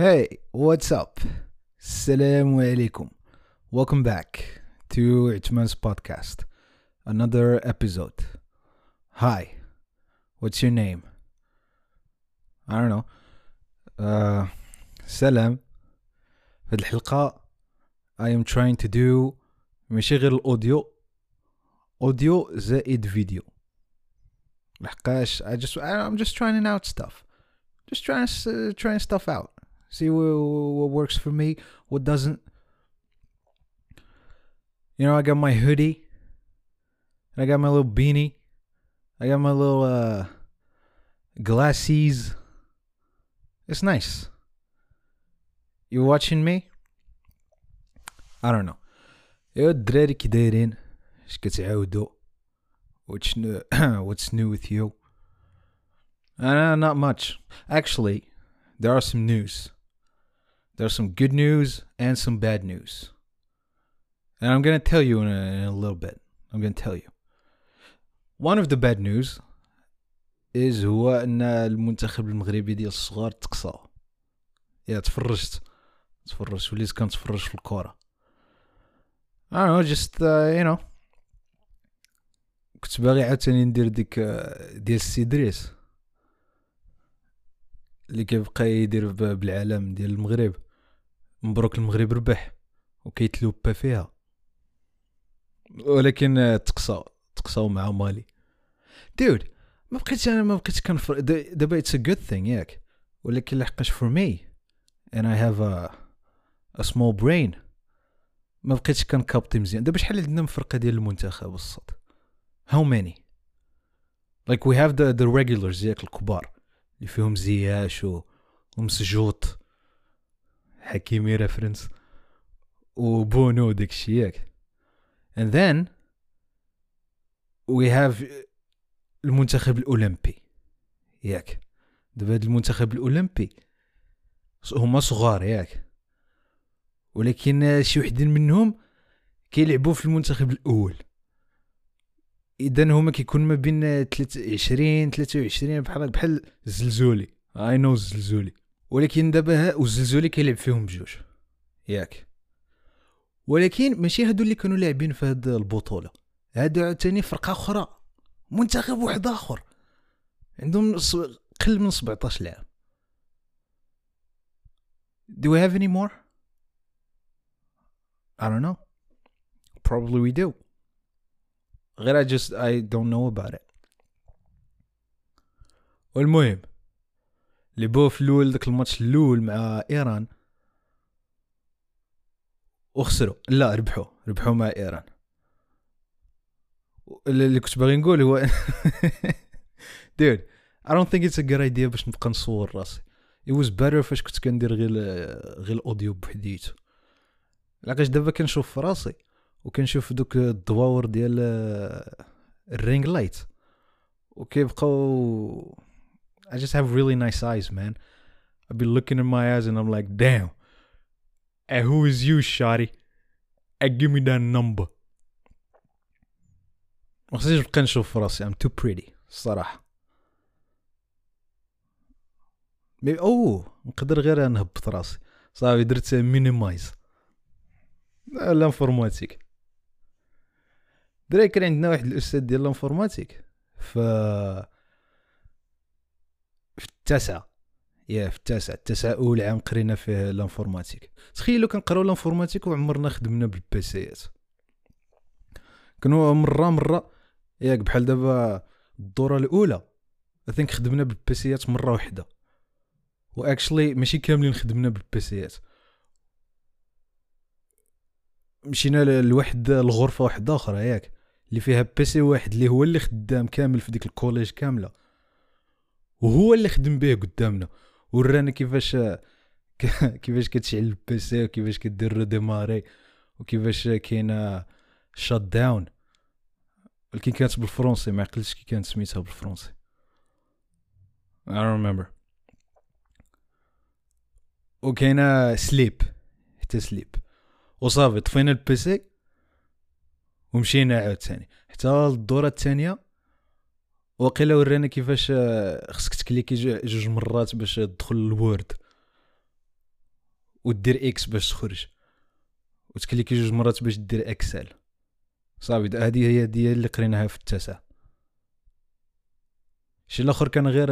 Hey, what's up? Assalamu alaikum. Welcome back to Itman's podcast. Another episode. Hi, what's your name? I don't know. Uh, سلام. في هذه الحلقة I am trying to do ماشي غير الأوديو أوديو زائد فيديو لحقاش I just I'm just trying out stuff just trying uh, trying stuff out see what, what works for me what doesn't you know I got my hoodie I got my little beanie I got my little uh glasses it's nice you watching me I don't know يا الدراري كي دايرين اش كتعاودوا what's new what's new with you uh, not much actually there are some news there's some good news and some bad news. And i'm gonna tell you in a, in a little bit. I'm gonna tell you. One of the bad news is هو أن المنتخب المغربي ديال الصغار تقصى. يا تفرجت. تفرجت. وليت كنتفرج في الكره I don't know just uh, you know. كنت باغي عاوتاني ندير ديك uh, ديال السي دريس اللي كيبقى يدير ب- بالعلم ديال المغرب. مبروك المغرب ربح وكيتلوبا فيها. ولكن تقصى تقصاو مع مالي. دود ما بقيتش أنا ما بقيتش كنفر دابا اتس ا جود ثينغ ياك ولكن لحقاش فور مي I have a a small brain. ما بقيتش كنكابتي مزيان. دابا شحال عندنا مفرقه ديال المنتخب how many? Like we have the the regulars ياك الكبار اللي فيهم زياش ومسجوط. حكيمي ريفرنس وبونو داك الشيء ياك and then we have المنتخب الاولمبي ياك دابا هاد المنتخب الاولمبي هما صغار ياك ولكن شي وحدين منهم كيلعبوا في المنتخب الأول اذا هما كيكون ما بين 23 23 بحال بحال الزلزولي اي نو الزلزولي ولكن دابا ها- والزلزولي كيلعب فيهم بجوج ياك ولكن ماشي هادو اللي كانوا لاعبين في هاد البطولة هادو عاوتاني فرقة أخرى منتخب واحد آخر عندهم قل من 17 لاعب Do we have any more? I don't know. Probably we do. غير I just I don't know about it. والمهم بو في الأول داك الماتش الأول مع إيران. وخسروا. لا ربحوا. ربحوا مع إيران. اللي كنت باغي نقول هو dude I don't think it's a good idea باش نبقى نصور راسي. It was better فاش كنت كندير غير غير الأوديو بوحديتو لقاش دابا كنشوف في راسي وكنشوف دوك الدواور ديال الرينج لايت. وكيبقاو I just have really nice eyes man. I've been looking in my eyes and I'm like damn. And who is you shawty and give me that number. ما خصنيش نبقى نشوف راسي. I'm too pretty الصراحة مي أوه نقدر غير نهبط راسي. صافي درت مينيمايز لانفورماتيك دري كان عندنا واحد الأستاذ ديال الانفورماتيك ف في التاسعة يا في التاسعة التاسعة أول عام قرينا فيه الانفورماتيك. تخيلوا كنقراو الانفورماتيك وعمرنا خدمنا بالبيسيات كانوا مرة مرة ياك بحال دابا الدورة الأولى I think خدمنا بالبيسيات مرة واحدة واكشلي ماشي كاملين خدمنا بالبيسيات مشينا لواحد الغرفه واحدة أخرى ياك. اللي فيها بيسي واحد اللي هو اللي خدام كامل في ديك الكوليج كاملة. وهو اللي خدم به قدامنا. ورانا كيفاش كيفاش كتشعل البيسي وكيفاش كدير ريديماري وكيفاش كاينة شات داون ولكن كانت بالفرنسي ما عقلتش كي كانت سميتها بالفرنسي. I remember. وكاينه سليب حتى سليب وصافي طفينا البيسي ومشينا عاوتاني. حتى الدورة الثانية وقيلا ورانا كيفاش آه، خصك تكليكي جو- جوج مرات باش تدخل الوورد ودير إكس باش تخرج. وتكليكي جوج مرات باش دير اكسل صافي هذه هي ديال اللي قريناها في التاسع. الشيء الآخر كان غير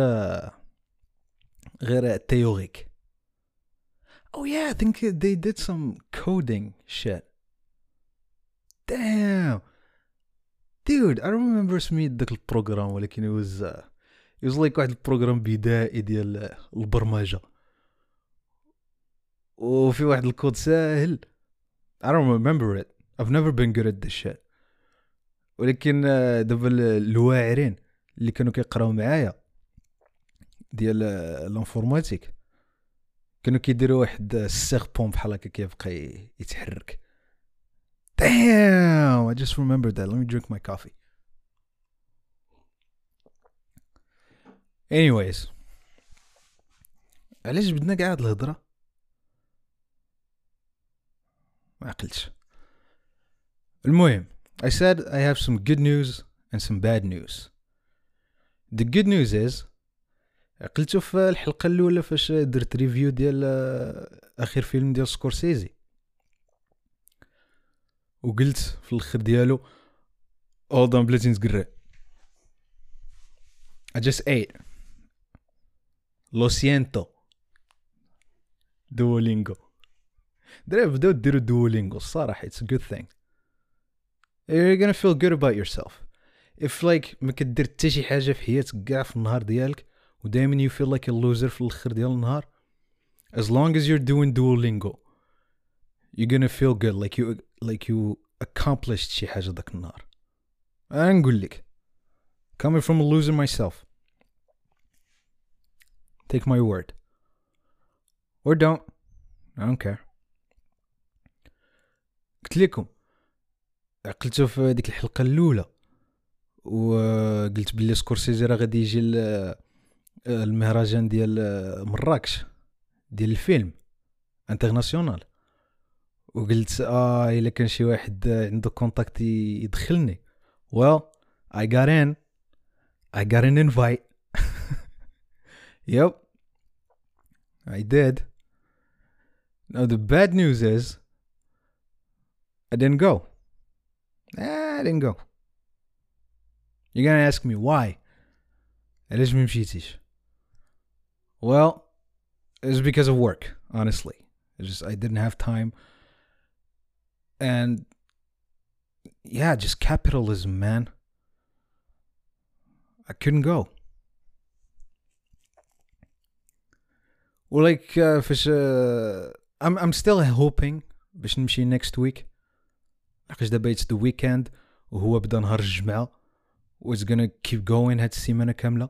غير تيوريك Oh yeah, I think they did some coding shit. I don't remember سميت داك البروغرام ولكن it was like واحد البروغرام بدائي ديال البرمجة. وفي واحد الكود ساهل. I don't remember it. I've never been good at this shit. ولكن آه، دابا ال- الواعرين اللي كانوا كيقراو معايا ديال آه، الانفورماتيك كانوا كيديروا واحد السيغبون بحال هكا كيبقى يتحرك. Damn, I just remembered that. Let me drink my coffee. Anyways, علاش بدنا قاعد الهضره ما عقلتش المهم I said I have some good news and some bad news the good news is عقلتو في الحلقه الاولى فاش درت ريفيو ديال آه، اخر فيلم ديال سكورسيزي وقلت في الاخر ديالو hold on بلاتي نتقرا I just ate لو سينتو دوولينغو دراري بداو ديروا دوولينغو الصراحة it's a good thing you're gonna feel good about yourself if like ما كدير حتى شي حاجة في حياتك كاع في النهار ديالك ودائما you feel like a loser في الاخر ديال النهار as long as you're doing Duolingo you're gonna feel good like you like you accomplished شي حاجة داك النهار. أنا نقول لك coming from a loser myself. Take my word. Or don't. I don't care. قلت لكم عقلتو في ديك الحلقة الأولى وقلت باللي سكورسيزي راه غادي يجي ال- المهرجان ديال مراكش ديال الفيلم انترناسيونال وقلت اه الا كان شي واحد عنده كونتاكت ي- يدخلني well I got in I got an invite yep I did now the bad news is I didn't go I didn't go you're gonna ask me why علاش ما مشيتيش well it's because of work honestly it's just I didn't have time and yeah just capitalism man I couldn't go well like uh, فاش uh, I'm I'm still hoping باش نمشي next week لحقاش دابا it's the weekend وهو بدا نهار الجمعة و it's gonna keep going هاد السيمانة كاملة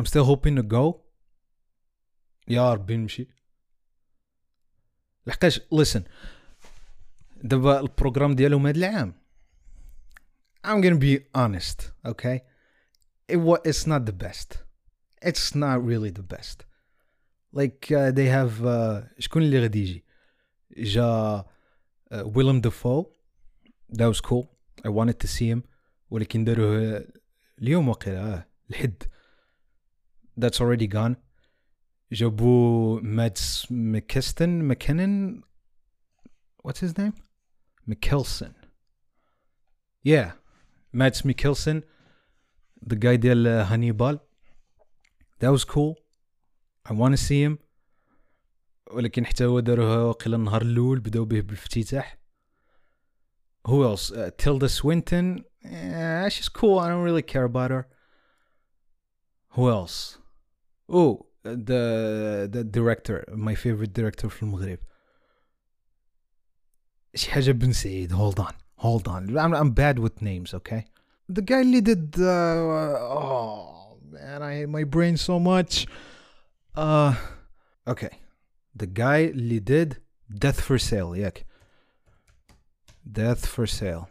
I'm still hoping to go يا ربي نمشي لحقاش listen دابا البروغرام ديالهم هاد العام I'm gonna be honest okay it wa- it's not the best it's not really the best like uh, they have uh, شكون اللي غادي يجي جا uh, Willem Dafoe that was cool I wanted to see him ولكن داروه اليوم وقيلا اه الحد that's already gone جابوا ماتس مكستن مكنن what's his name Mikkelsen yeah Mads Mikkelsen the guy ديال هانيبال that was cool I want to see him ولكن حتى هو داروها وقيلا النهار الاول بداو به بالافتتاح who else uh, Tilda Swinton yeah, she's cool I don't really care about her who else oh the the director my favorite director في المغرب شي حاجة بن سعيد hold on hold on I'm, I'm bad with names okay the guy اللي did uh, oh man I hate my brain so much uh okay the guy اللي did Death for Sale ياك Death for Sale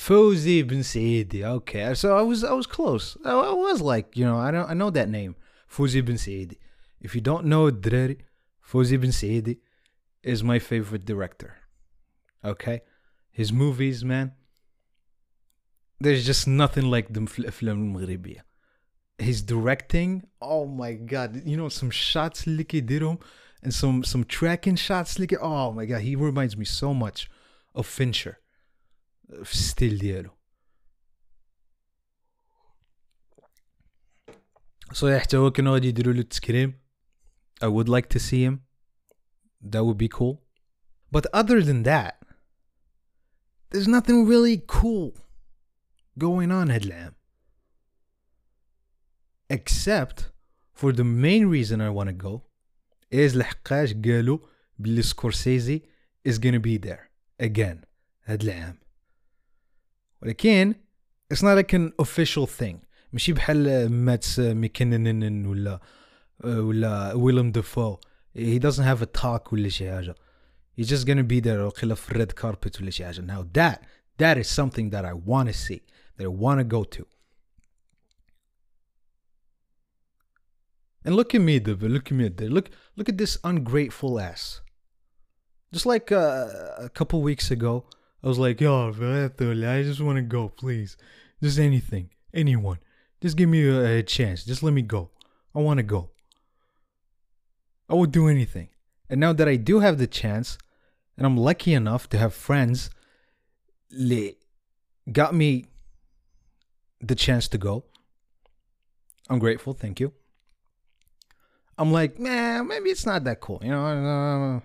Fuzi bin Saidi. Okay, so I was I was close. I, was like, you know, I don't I know that name, Fuzi bin Saidi. If you don't know Dreri, Fawzi bin Saidi is my favorite director. Okay, his movies, man. There's just nothing like the film Maghribiya. His directing, oh my god, you know some shots Licky did him, and some some tracking shots Licky. Oh my god, he reminds me so much of Fincher في الستيل ديالو صحيح حتى هو كانوا غادي يديروا له التكريم I would like to see him that would be cool but other than that there's nothing really cool going on هاد العام except for the main reason I want to go is لحقاش قالوا بلي سكورسيزي is gonna be there again هاد العام ولكن it's not like an official thing ماشي بحال ماتس ميكنن ولا ولا ويلم ديفو he doesn't have a talk ولا شي حاجه he's just gonna be there وقيلا في الريد كاربت ولا شي حاجه now that that is something that I want to see that I want to go to And look at me, Dibba. Look at me. There. Look, look at this ungrateful ass. Just like uh, a couple weeks ago, I was like, "Yo, I just want to go, please. Just anything, anyone. Just give me a, chance. Just let me go. I want to go. I would do anything." And now that I do have the chance, and I'm lucky enough to have friends, li got me the chance to go. I'm grateful. Thank you. I'm like, man, maybe it's not that cool. You know,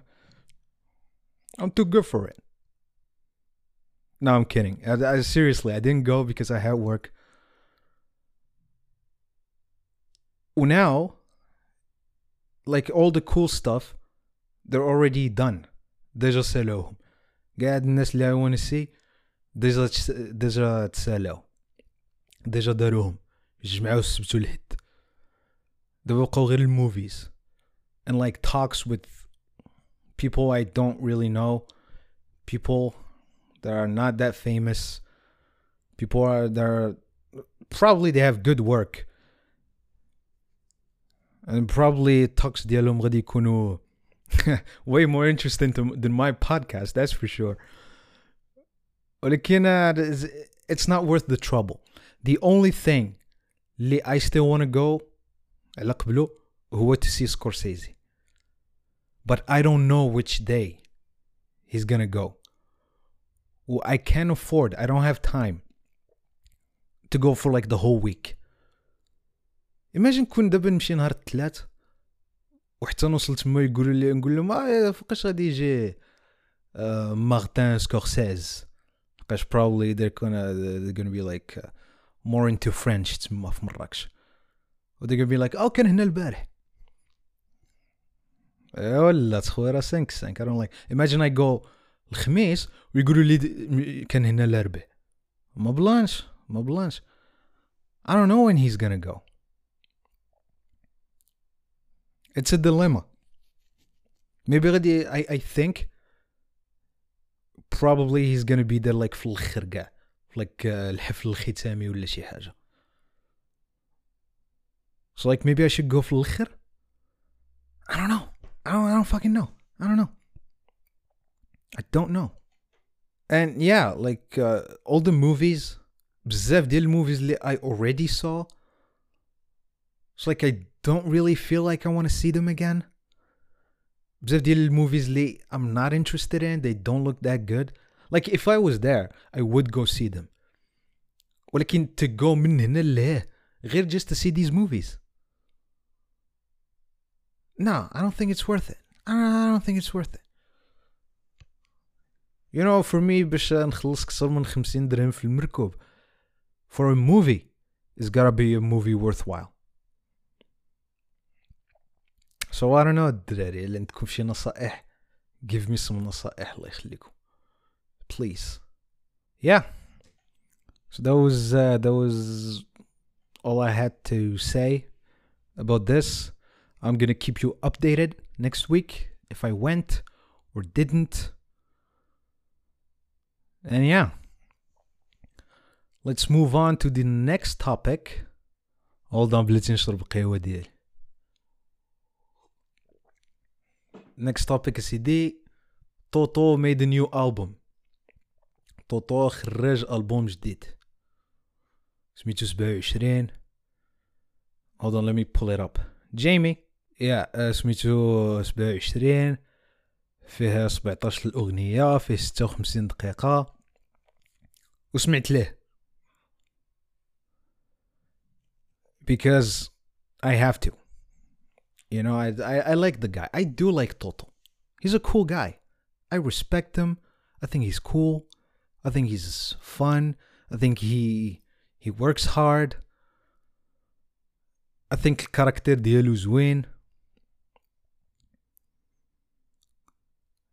I'm too good for it. No, I'm kidding. I, I- seriously, I didn't go because I had work. Well, now, like all the cool stuff, they're already done. ديجا سالوهم. قاعد الناس اللي I want to see ديجا تس- ديجا تسالاو. ديجا داروهم. جمعوا السبت والحد. دابا بقاو غير الموفيز and like talks with people I don't really know people that are not that famous people are that are probably they have good work and probably talks ديالهم غادي يكونوا way more interesting to, than my podcast that's for sure ولكن uh, it's not worth the trouble the only thing اللي I still want to go على قبله هو to see Scorsese. But I don't know which day he's gonna go. Well, I can't afford, I don't have time to go for like the whole week. Imagine كون دابا نمشي نهار الثلاث وحتى نوصل تما يقولوا لي نقول لهم اه فوقاش غادي يجي آه، مارتن سكورسيز فوقاش probably they're gonna they're gonna be like uh, more into French تما في مراكش و they're gonna be like oh كان هنا البارح إيه ولا تخوي راه 5 5 I don't like imagine I go الخميس ويقولوا لي د- كان هنا الاربع ما بلانش ما بلانش I don't know when he's gonna go it's a dilemma maybe غادي I, I think probably he's gonna be there like في الاخر كاع في like uh, الحفل الختامي ولا شي حاجه So like maybe I should go for الخر? I don't know. I don't I don't fucking know. I don't know. I don't know. And yeah, like uh, all the movies بزاف ديال الموvies اللي I already saw It's like I don't really feel like I want to see them again. بزاف ديال الموvies اللي I'm not interested in, they don't look that good. Like if I was there, I would go see them. ولكن to go من هنا لهيه غير just to see these movies. No, I don't think it's worth it. I don't, I don't think it's worth it. You know, for me باش نخلص أكثر من 50 درهم في المركوب for a movie it's gotta be a movie worthwhile. So I don't know الدراري اللي عندكم شي نصائح give me some نصائح الله يخليكم. Please. Yeah. So that was uh, that was all I had to say about this. I'm gonna keep you updated next week if I went or didn't. And yeah, let's move on to the next topic. Hold on, بلاتي نشرب قهوة ديالي. Next topic سيدي توتو made a new album. توتو خرج ألبوم جديد سميتو 27 hold on let me pull it up جيمي يا سميتو 27 فيه 17 الاغنيه فيه 56 دقيقه وسمعت ليه because I have to you know I, I I like the guy I do like Toto he's a cool guy I respect him I think he's cool I think he's fun I think he he works hard I think الكاركتير ديالو زوين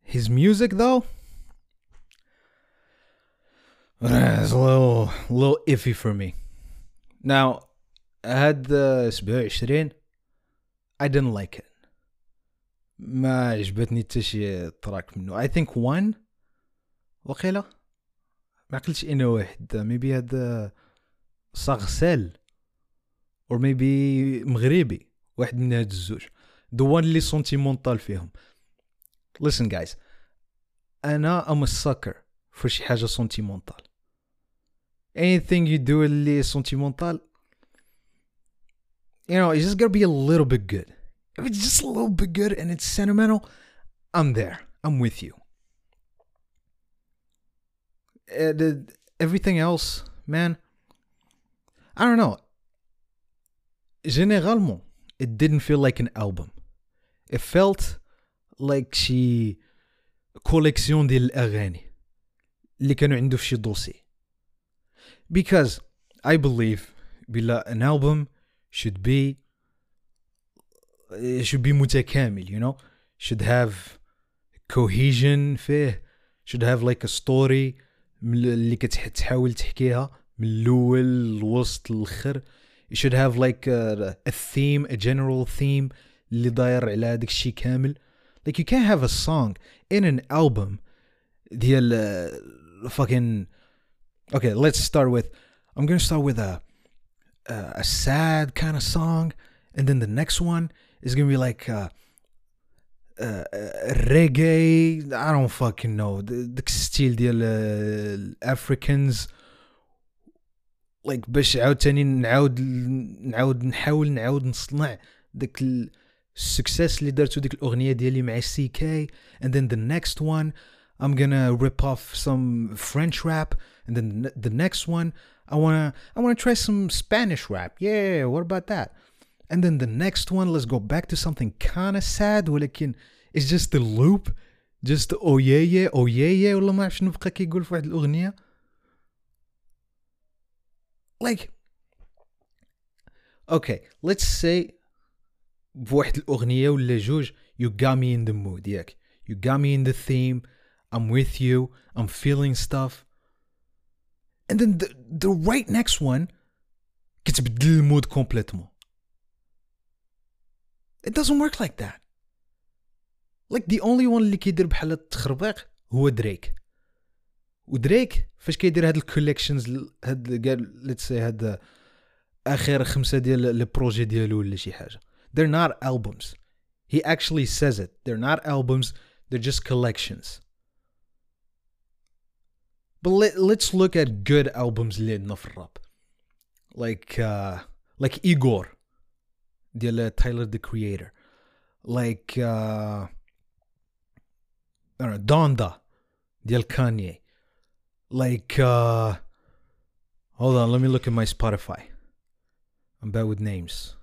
his music though it's a little little iffy for me. Now هاد 27 I didn't like it. ما عجبتني حتى شي تراك منه. I think one وقيلا ما عقلتش أنا واحد. ميبي هاد صاغسال or maybe مغربي. واحد من هاد الزوج. The one اللي سونتيمونتال فيهم. Listen guys. أنا I'm a sucker for شي حاجة سونتيمونتال anything you do اللي سونتيمونتال you know it's just gotta be a little bit good if it's just a little bit good and it's sentimental I'm there I'm with you Uh, the- everything else man I don't know généralement it didn't feel like an album it felt like شي كوليكسيون ديال الاغاني اللي كانوا عنده في شي دوسي because I believe بلا an album should be should be متكامل you know should have cohesion فيه should have like a story اللي كتحاول تحكيها من الأول للوسط للاخر it should have like a, a theme a general theme اللي داير على هذاك الشيء كامل like you can't have a song in an album ديال uh, fucking okay let's start with I'm gonna start with a a, a sad kind of song and then the next one is gonna be like uh, uh, uh, reggae I don't fucking know داك الستيل ديال uh, Africans like باش عاوتاني نعاود نعاود نحاول نعاود نصنع داك السكسيس اللي درتو ديك الاغنيه ديالي مع سي كي and then the next one I'm gonna rip off some French rap and then the next one I wanna I wanna try some Spanish rap yeah what about that and then the next one let's go back to something kind of sad ولكن it's just a loop just oh yeah yeah oh yeah yeah ولا ما عرف شنو بقى كيقول في واحد الاغنيه like okay let's say بواحد الاغنيه ولا جوج you got me in the mood ياك you got me in the theme I'm with you I'm feeling stuff and then the, the right next one كتبدل المود كومبليتمون it doesn't work like that like the only one اللي كيدير بحال التخربيق هو دريك ودريك فاش كيدير هاد الكوليكشنز هاد قال ليتس سي هاد اخر خمسه ديال لي بروجي ديالو ولا شي حاجه they're not albums he actually says it they're not albums they're just collections but let, let's look at good albums اللي عندنا في الراب like uh, like Igor ديال Tyler the Creator like uh, I don't know Donda ديال Kanye like uh, hold on let me look at my Spotify I'm bad with names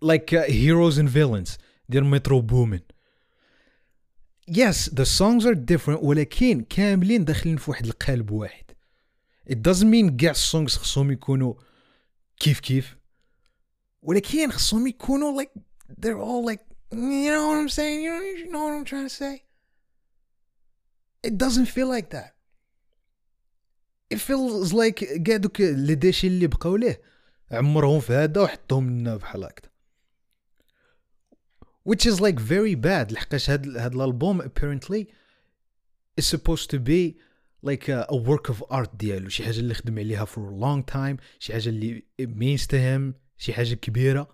like uh, Heroes and Villains ديال Metro Boomin Yes the songs are different ولكن كاملين داخلين في واحد القالب واحد it doesn't mean كاع السونغز خصهم يكونوا كيف كيف ولكن خصهم يكونوا like they're all like you know what I'm saying you know, you know what I'm trying to say it doesn't feel like that it feels like كاع دوك لي ديشي اللي بقاو ليه عمرهم في هذا وحطهم لنا بحال هكذا which is like very bad لحقاش هاد هاد الالبوم apparently is supposed to be like a, a work of art ديالو شي حاجه اللي خدم عليها for a long time شي حاجه اللي it means to him شي حاجه كبيره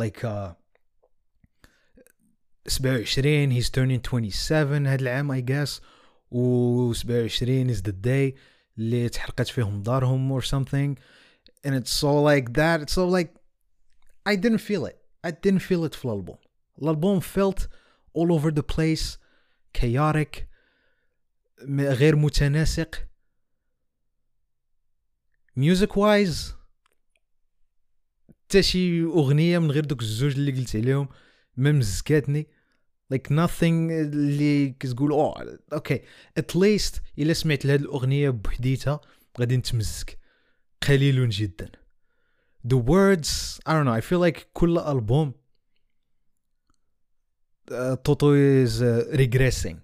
like uh 27 he's turning 27 هاد العام I guess و 27 is the day اللي تحرقت فيهم دارهم or something and it's so like that it's so like I didn't feel it I didn't feel it في الالبوم الالبوم felt all over the place chaotic غير متناسق. Music wise حتى شي أغنية من غير دوك الزوج اللي قلت عليهم ما مزكاتني like nothing اللي كتقول أوه أوكي at least إلا سمعت لهاد الأغنية بوحديتها غادي نتمزك. قليل جدا. The words I don't know I feel like كل ألبوم توتو uh, regressing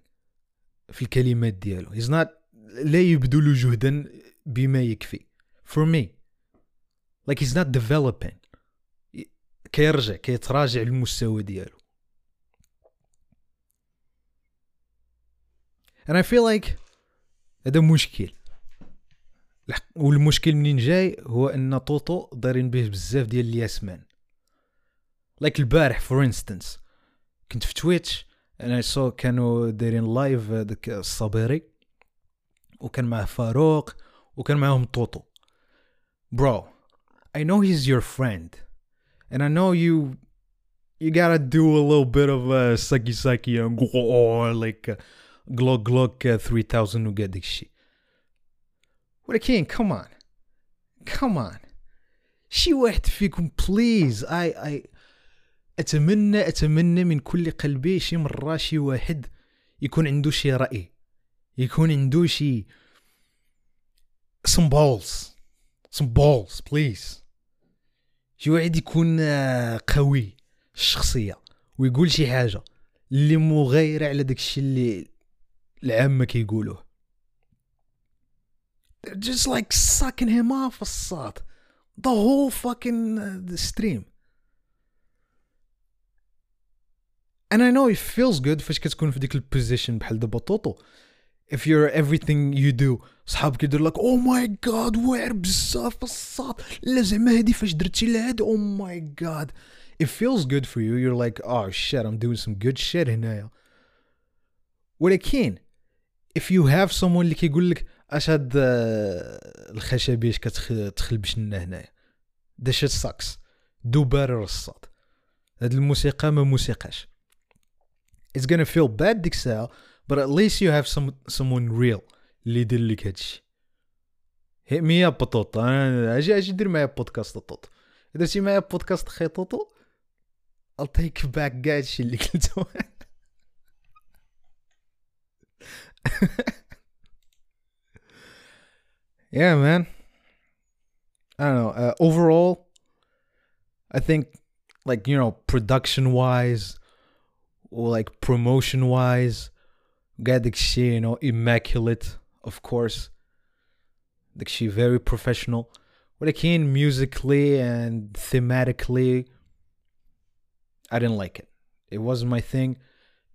في الكلمات ديالو. He's not لا يبذل جهدا بما يكفي. For me like he's not developing. ي- كيرجع كيتراجع المستوى ديالو. And I feel like هذا مشكل. والمشكل منين جاي؟ هو أن طوطو دايرين به بزاف ديال الياسمان لايك البارح فور انستنس كنت في تويتش انا سو كانوا دايرين لايف داك الصبيري وكان معاه فاروق وكان معاهم طوطو bro I know he's your friend and I know you you gotta do a little bit of uh, saki saki and go like uh, glock glock uh, 3000 وكاع داك الشيء ولكن come on come on شي واحد فيكم بليز اي اي أتمنى أتمنى من كل قلبي شي مرة شي واحد يكون عنده شي رأي يكون عنده شي some balls some balls please. شي واحد يكون آه، قوي الشخصية ويقول شي حاجة اللي مغايرة على داك الشيء اللي العامه كيقولوه. They're just like sucking him off الصاد. The whole fucking the stream. And I know it feels good فاش كتكون في ديك البوزيشن بحال دابا طوطو. If you're everything you do. صحابك يدير لك oh my god واعر بزاف الصاد لا زعما هادي فاش درتي لهاد oh my god. It feels good for you. You're like oh shit I'm doing some good shit هنايا. ولكن if you have someone اللي كيقول لك أش هاد آه، الخشبية اش كتخلبش لنا هنايا? ده shit sucks. دو بارر الصاد هاد الموسيقى ما موسيقاش. it's gonna feel bad ديك الساعه but at least you have some someone real اللي يدير لك هادشي hit me up طوطو انا اجي اجي دير معايا بودكاست طوطو اذا درتي معايا بودكاست خي طوطو I'll take back كاع هادشي اللي قلتو yeah man i don't know uh, overall i think like you know production wise or like promotion wise got the shit you know immaculate of course the shit very professional ولكن musically and thematically i didn't like it it wasn't my thing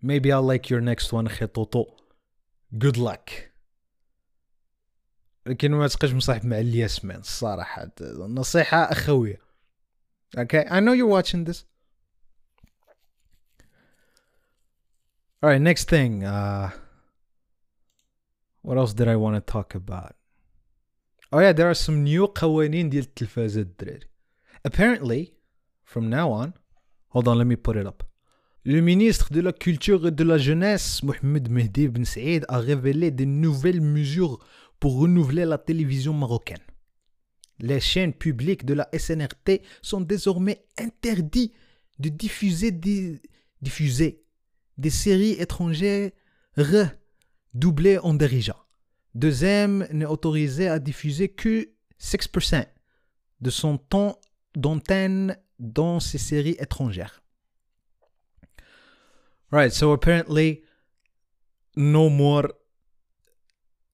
maybe i'll like your next one خطوطو good luck لكن ما تبقاش مصاحب مع الياسمان الصراحة نصيحة أخوية Okay I know you're watching this Alright next thing uh, What else did I want to talk about Oh yeah there are some new قوانين ديال التلفازة الدراري Apparently From now on Hold on let me put it up Le ministre de la Culture et de la Jeunesse, Mohamed Mehdi Ben Saïd, a révélé de nouvelles mesures pour renouveler la télévision marocaine. Les chaînes publiques de la SNRT sont désormais interdites de diffuser des, diffuser des séries étrangères doublées en dirigeant. Deuxième n'est autorisé à diffuser que 6% de son temps d'antenne dans ces séries étrangères. Right, so apparently no more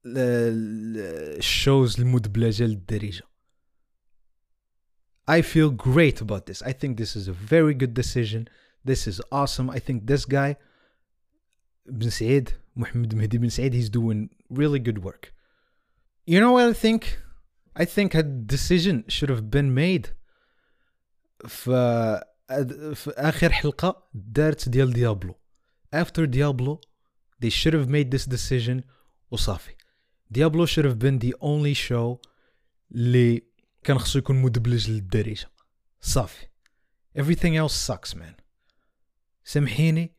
الشوز المدبلجة للدارجة I feel great about this. I think this is a very good decision. This is awesome. I think this guy, Ben Said, Mohammed Mehdi Ben Said, he's doing really good work. You know what I think? I think a decision should have been made في, في آخر حلقة دارت ديال ديابلو. After Diablo, they should have made this decision وصافي. Diablo should have been the only show اللي كان خصو يكون مدبلج للدارجه صافي everything else sucks man سامحيني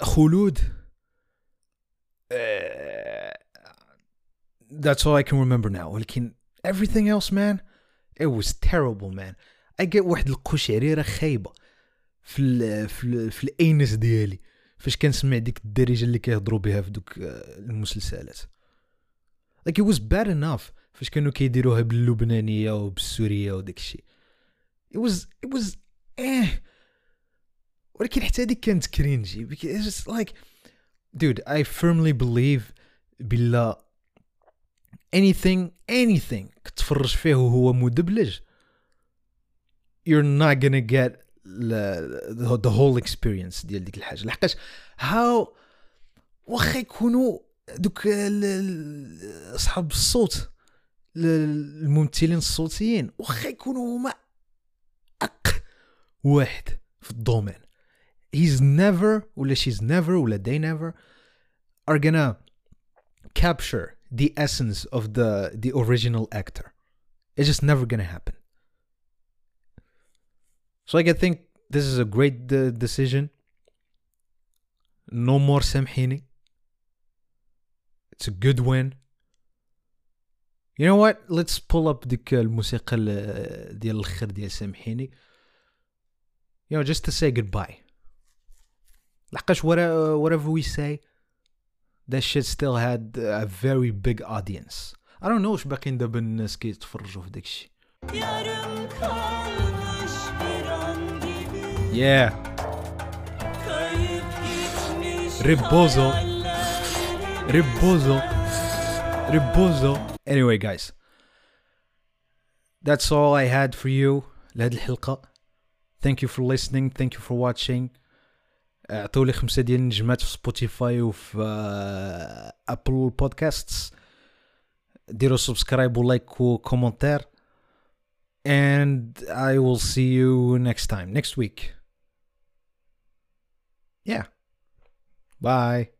خلود. آه، that's all I can remember now. ولكن everything else man it was terrible man. I get واحد القشعريرة خايبة في ال في ال في الأنس ديالي. فاش كنسمع ديك الدارجة اللي كيهضروا بها في دوك آه، المسلسلات. Like it was bad enough فاش كانوا كيديروها باللبنانية وبالسورية وداك الشيء it was it was eh. ولكن حتى هذيك كانت كرينجي like dude I firmly believe بلا anything anything كتفرج فيه وهو مدبلج not gonna get the, the whole experience ديال ديك الحاجة. لحقاش how واخا يكونوا دوك اصحاب الصوت ال- الممثلين الصوتيين واخا يكونوا هما أق واحد في الدومين. he's never ولا she's never ولا they never are gonna capture the essence of the the original actor it's just never gonna happen so like I think this is a great uh, decision no more سامحيني it's a good win you know what let's pull up ديك الموسيقى ال- ديال الاخر ديال سامحيني you know just to say goodbye لحقاش whatever, whatever we say that shit still had a very big audience I don't know واش باقيين دابا الناس كيتفرجوا في داكشي Yarım kalmış bir an gibi yeah Kayıp gitmiş Rebozo. hayallerim Ribozo. Ribozo. Anyway, guys, that's all I had for you لهاد الحلقة. Thank you for listening. Thank you for watching. اعطوا لي خمسة ديال النجمات في سبوتيفاي وفي ابل بودكاستس ديروا سبسكرايب ولايك وكومنتير and I will see you next time next week yeah bye